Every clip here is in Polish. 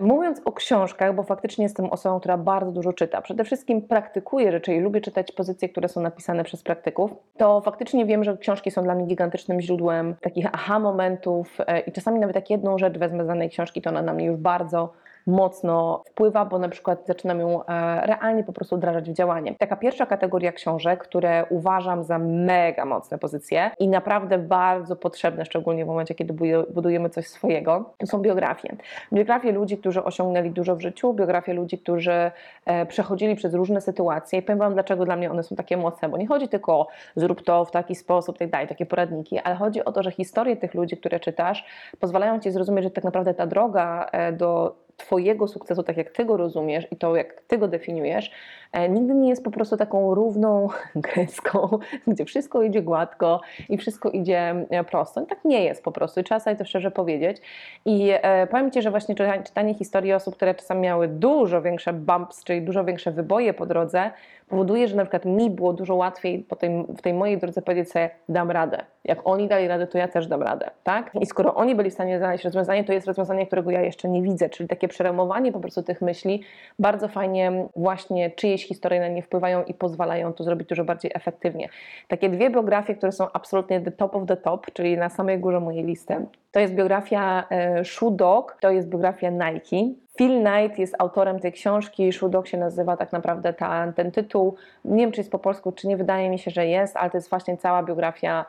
Mówiąc o książkach, bo faktycznie jestem osobą, która bardzo dużo czyta, przede wszystkim praktykuję rzeczy i lubię czytać pozycje, które są napisane przez praktyków, to faktycznie wiem, że książki są dla mnie gigantycznym źródłem takich aha momentów e, i czasami nawet jak jedną rzecz wezmę z danej książki, to ona na mnie już bardzo mocno wpływa, bo na przykład zaczynam ją e, realnie po prostu wdrażać w działanie. Taka pierwsza kategoria książek, które uważam za mega mocne pozycje i naprawdę bardzo potrzebne, szczególnie w momencie, kiedy budujemy coś swojego, to są biografie. Biografie ludzi, którzy osiągnęli dużo w życiu, biografie ludzi, którzy e, przechodzili przez różne sytuacje i powiem Wam, dlaczego dla mnie one są takie mocne, bo nie chodzi tylko o zrób to w taki sposób, tak dalej, takie poradniki, ale chodzi o to, że historie tych ludzi, które czytasz, pozwalają Ci zrozumieć, że tak naprawdę ta droga e, do Twojego sukcesu, tak jak Ty go rozumiesz i to, jak Ty go definiujesz, e, nigdy nie jest po prostu taką równą kreską, gdzie wszystko idzie gładko i wszystko idzie e, prosto. I tak nie jest po prostu i trzeba sobie to szczerze powiedzieć. I e, powiem Ci, że właśnie czytanie, czytanie historii osób, które czasami miały dużo większe bumps, czyli dużo większe wyboje po drodze, powoduje, że na przykład mi było dużo łatwiej po tej, w tej mojej drodze powiedzieć sobie, dam radę. Jak oni dali radę, to ja też dam radę, tak? I skoro oni byli w stanie znaleźć rozwiązanie, to jest rozwiązanie, którego ja jeszcze nie widzę, czyli takie przeremowanie po prostu tych myśli, bardzo fajnie właśnie czyjeś historie na nie wpływają i pozwalają to zrobić dużo bardziej efektywnie. Takie dwie biografie, które są absolutnie the top of the top, czyli na samej górze mojej listy, to jest biografia e, Shoe Dog, to jest biografia Nike. Phil Knight jest autorem tej książki, Shoe Dog się nazywa tak naprawdę ta, ten tytuł. Nie wiem, czy jest po polsku, czy nie, wydaje mi się, że jest, ale to jest właśnie cała biografia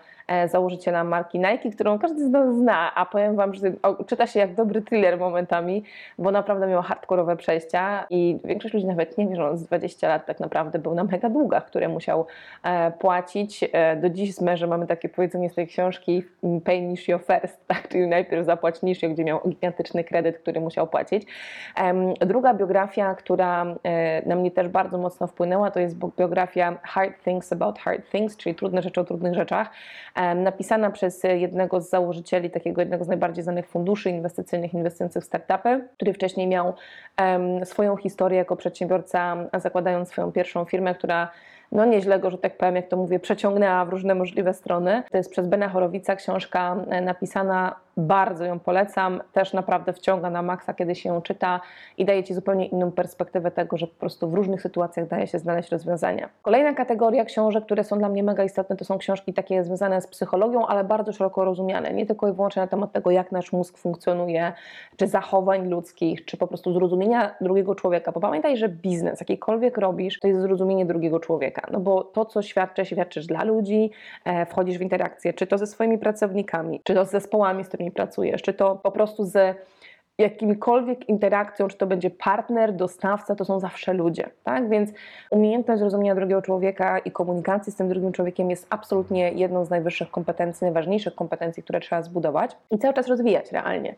założyciela marki Nike, którą każdy z nas zna, a powiem Wam, że czyta się jak dobry thriller momentami, bo naprawdę miał hardkorowe przejścia i większość ludzi nawet nie wie, że on z 20 lat tak naprawdę był na mega długach, które musiał e, płacić. E, do dziś z mężem mamy takie powiedzenie z tej książki pay niż your first, tak? czyli najpierw zapłać niż, gdzie miał gigantyczny kredyt, który musiał płacić. Druga biografia, która na mnie też bardzo mocno wpłynęła, to jest biografia Hard Things About Hard Things, czyli trudne rzeczy o trudnych rzeczach napisana przez jednego z założycieli takiego jednego z najbardziej znanych funduszy inwestycyjnych inwestujących w startupy, który wcześniej miał swoją historię jako przedsiębiorca, zakładając swoją pierwszą firmę, która no nieźle go, że tak powiem, jak to mówię, przeciągnęła w różne możliwe strony. To jest przez Bena Chorowica książka napisana bardzo ją polecam. Też naprawdę wciąga na maksa, kiedy się ją czyta i daje Ci zupełnie inną perspektywę tego, że po prostu w różnych sytuacjach daje się znaleźć rozwiązania. Kolejna kategoria książek, które są dla mnie mega istotne, to są książki takie związane z psychologią, ale bardzo szeroko rozumiane. Nie tylko i wyłącznie na temat tego, jak nasz mózg funkcjonuje, czy zachowań ludzkich, czy po prostu zrozumienia drugiego człowieka. Bo pamiętaj, że biznes, jakikolwiek robisz, to jest zrozumienie drugiego człowieka. No bo to, co świadczy, świadczysz dla ludzi, e, wchodzisz w interakcję, czy to ze swoimi pracownikami, czy to z zespołami, z którymi pracujesz, czy to po prostu z jakimkolwiek interakcją, czy to będzie partner, dostawca, to są zawsze ludzie, tak? Więc umiejętność zrozumienia drugiego człowieka i komunikacji z tym drugim człowiekiem jest absolutnie jedną z najwyższych kompetencji, najważniejszych kompetencji, które trzeba zbudować i cały czas rozwijać realnie.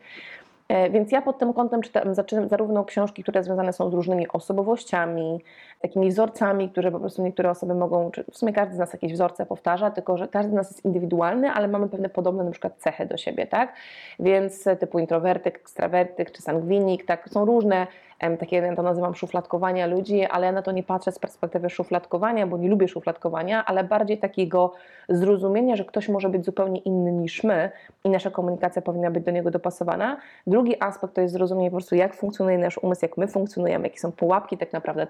E, więc ja pod tym kątem czytam zarówno książki, które związane są z różnymi osobowościami, takimi wzorcami, które po prostu niektóre osoby mogą, czy w sumie każdy z nas jakieś wzorce powtarza, tylko że każdy z nas jest indywidualny, ale mamy pewne podobne na przykład cechy do siebie, tak? Więc typu introwertyk, ekstrawertyk czy sangwinik, tak? Są różne takie, ja to nazywam szufladkowania ludzi, ale ja na to nie patrzę z perspektywy szufladkowania, bo nie lubię szufladkowania, ale bardziej takiego zrozumienia, że ktoś może być zupełnie inny niż my i nasza komunikacja powinna być do niego dopasowana. Drugi aspekt to jest zrozumienie po prostu, jak funkcjonuje nasz umysł, jak my funkcjonujemy, jakie są pułapki tak naprawdę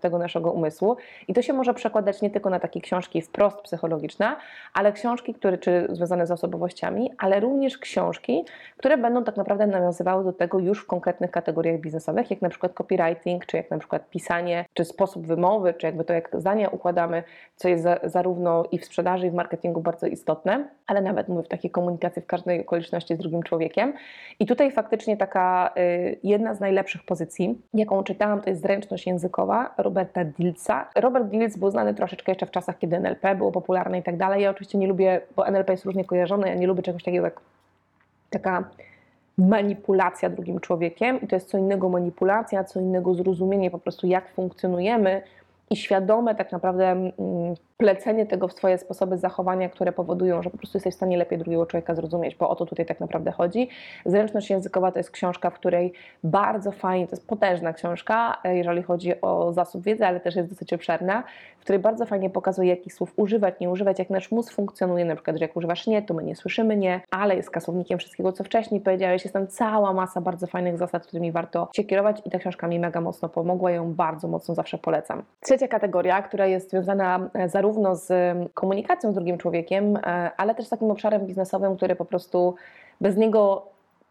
tego, e, naszego umysłu. I to się może przekładać nie tylko na takie książki wprost psychologiczne, ale książki, które czy związane z osobowościami, ale również książki, które będą tak naprawdę nawiązywały do tego już w konkretnych kategoriach biznesowych, jak na przykład copywriting, czy jak na przykład pisanie, czy sposób wymowy, czy jakby to, jak zdania układamy, co jest za, zarówno i w sprzedaży, i w marketingu bardzo istotne, ale nawet mówię w takiej komunikacji w każdej okoliczności z drugim człowiekiem. I tutaj faktycznie taka y, jedna z najlepszych pozycji, jaką czytałam, to jest zręczność językowa Roberta Dilca. Robert Dilc był znany troszeczkę jeszcze w czasach, kiedy NLP było popularne i tak dalej. Ja oczywiście nie lubię, bo NLP jest różnie kojarzone, ja nie lubię czegoś takiego jak taka manipulacja drugim człowiekiem i to jest co innego manipulacja, co innego zrozumienie po prostu jak funkcjonujemy i świadome tak naprawdę mm, plecenie tego w swoje sposoby zachowania, które powodują, że po prostu jesteś w stanie lepiej drugiego człowieka zrozumieć, bo o to tutaj tak naprawdę chodzi. Zręczność językowa to jest książka, w której bardzo fajnie, to jest potężna książka, e, jeżeli chodzi o zasób wiedzy, ale też jest dosyć obszerna, w której bardzo fajnie pokazuje, jakich słów używać, nie używać, jak nasz mózg funkcjonuje, na przykład, że jak używasz nie, to my nie słyszymy nie, ale jest kasownikiem wszystkiego, co wcześniej powiedziałeś, jest tam cała masa bardzo fajnych zasad, którymi warto się kierować i ta książka mi mega mocno pomogła, ją bardzo mocno zawsze polecam. Trzecia kategoria, która jest związana e, zarówno z mm, komunikacją z drugim człowiekiem, e, ale też z takim obszarem biznesowym, który po prostu bez niego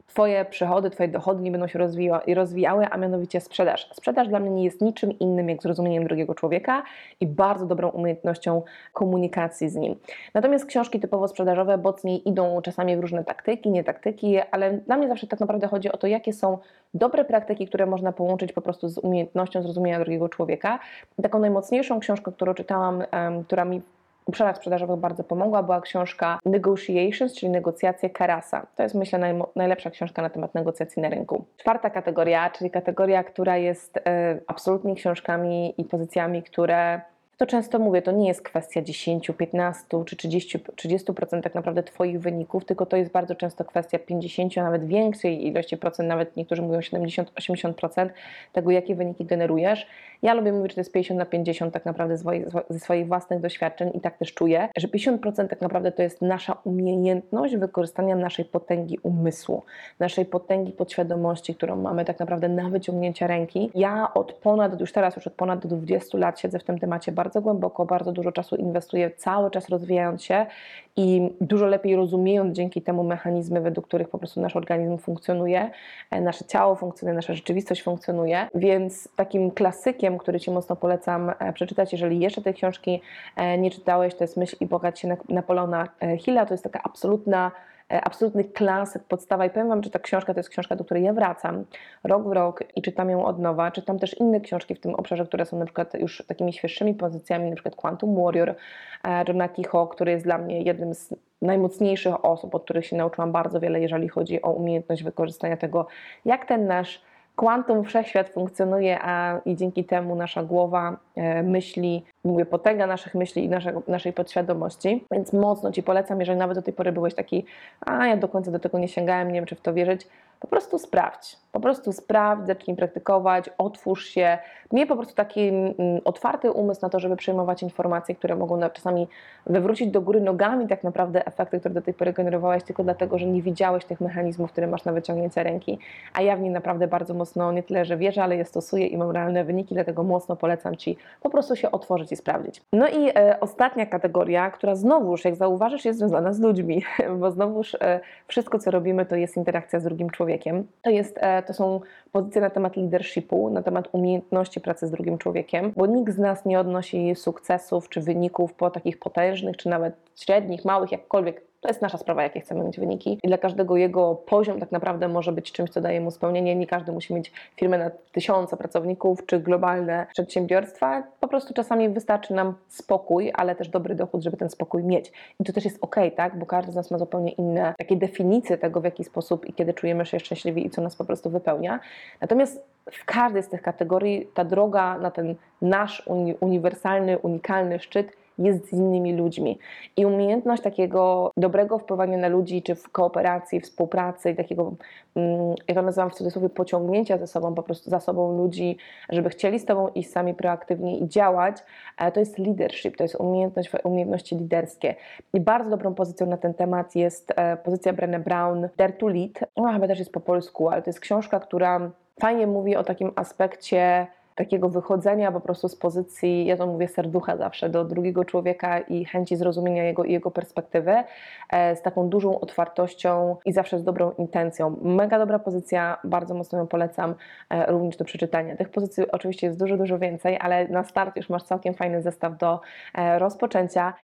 Twoje przychody, Twoje dochody nie będą się rozwija rozwijały, a mianowicie sprzedaż. Sprzedaż dla mnie nie jest niczym innym jak zrozumieniem drugiego człowieka i bardzo dobrą umiejętnością komunikacji z nim. Natomiast książki typowo sprzedażowe mocniej idą czasami w różne taktyki, nie taktyki, ale dla mnie zawsze tak naprawdę chodzi o to, jakie są dobre praktyki, które można połączyć po prostu z umiejętnością zrozumienia drugiego człowieka. Taką najmocniejszą książką, którą czytałam, która mi obszarach sprzedażowych bardzo pomogła, była książka Negotiations, czyli negocjacje Karasa. To jest myślę naj, najlepsza książka na temat negocjacji na rynku. Czwarta kategoria, czyli kategoria, która jest y, absolutnie książkami i pozycjami, które to często mówię, to nie jest kwestia 10, 15 czy 30%, 30% tak naprawdę Twoich wyników, tylko to jest bardzo często kwestia 50, a nawet większej ilości procent, nawet niektórzy mówią 70, 80% tego, jakie wyniki generujesz. Ja lubię mówić, że to jest 50 na 50 tak naprawdę ze swoich własnych doświadczeń i tak też czuję, że 50% tak naprawdę to jest nasza umiejętność wykorzystania naszej potęgi umysłu, naszej potęgi podświadomości, którą mamy tak naprawdę na wyciągnięcie ręki. Ja od ponad, już teraz już od ponad 20 lat siedzę w tym temacie bardzo bardzo głęboko, bardzo dużo czasu inwestuję, cały czas rozwijając się i dużo lepiej rozumiejąc dzięki temu mechanizmy, według których po prostu nasz organizm funkcjonuje, e, nasze ciało funkcjonuje, nasza rzeczywistość funkcjonuje. Więc takim klasykiem, który Ci mocno polecam e, przeczytać, jeżeli jeszcze tej książki e, nie czytałeś, to jest Myśl i bogać się Napoleona Hilla. To jest taka absolutna absolutny klasyk, podstawa i powiem Wam, że ta książka to jest książka, do której ja wracam rok w rok i czytam ją od nowa. Czytam też inne książki w tym obszarze, które są na przykład już takimi świeższymi pozycjami, na przykład Quantum Warrior e, Johna Kicho, który jest dla mnie jednym z najmocniejszych osób, od których się nauczyłam bardzo wiele, jeżeli chodzi o umiejętność wykorzystania tego, jak ten nasz kwantum wszechświat funkcjonuje, a i dzięki temu nasza głowa e, myśli, mówię, potęga naszych myśli i naszego, naszej podświadomości. Więc mocno Ci polecam, jeżeli nawet do tej pory byłeś taki, a ja do końca do tego nie sięgałem, nie wiem czy w to wierzyć, po prostu sprawdź. Po prostu sprawdź, zacznij praktykować, otwórz się. Miej po prostu taki mm, otwarty umysł na to, żeby przejmować informacje, które mogą czasami wywrócić do góry nogami tak naprawdę efekty, które do tej pory generowałeś, tylko dlatego, że nie widziałeś tych mechanizmów, które masz na wyciągnięcie ręki. A ja w niej naprawdę bardzo mocno, nie tyle, że wierzę, ale je stosuję i mam realne wyniki, dlatego mocno polecam Ci po prostu się otworzyć i sprawdzić. No i e, ostatnia kategoria, która znowuż, jak zauważysz, jest związana z ludźmi, bo znowuż e, wszystko, co robimy, to jest interakcja z drugim człowiekiem człowiekiem. To, jest, e, to są pozycje na temat leadershipu, na temat umiejętności pracy z drugim człowiekiem, bo nikt z nas nie odnosi sukcesów czy wyników po takich potężnych, czy nawet średnich, małych, jakkolwiek to jest nasza sprawa, jakie chcemy mieć wyniki. I dla każdego jego poziom tak naprawdę może być czymś, co daje mu spełnienie. Nie każdy musi mieć firmę na tysiące pracowników czy globalne przedsiębiorstwa. Po prostu czasami wystarczy nam spokój, ale też dobry dochód, żeby ten spokój mieć. I to też jest ok, tak? Bo każdy z nas ma zupełnie inne takie definicje tego, w jaki sposób i kiedy czujemy się szczęśliwi i co nas po prostu wypełnia. Natomiast w każdej z tych kategorii ta droga na ten nasz uni uniwersalny, unikalny szczyt jest z innymi ludźmi. I umiejętność takiego dobrego wpływania na ludzi, czy w kooperacji, współpracy takiego, mm, ja to nazywam w cudzysłowie, pociągnięcia ze sobą, po prostu za sobą ludzi, żeby chcieli z Tobą iść sami proaktywnie i działać, to jest leadership, to jest umiejętność, umiejętności liderskie. I bardzo dobrą pozycją na ten temat jest e, pozycja Brené Brown, Dare to Lead. Ona chyba też jest po polsku, ale to jest książka, która fajnie mówi o takim aspekcie takiego wychodzenia po prostu z pozycji, ja to mówię serducha zawsze, do drugiego człowieka i chęci zrozumienia jego i jego perspektywy, e, z taką dużą otwartością i zawsze z dobrą intencją. Mega dobra pozycja, bardzo mocno ją polecam e, również do przeczytania. Tych pozycji oczywiście jest dużo, dużo więcej, ale na start już masz całkiem fajny zestaw do e, rozpoczęcia.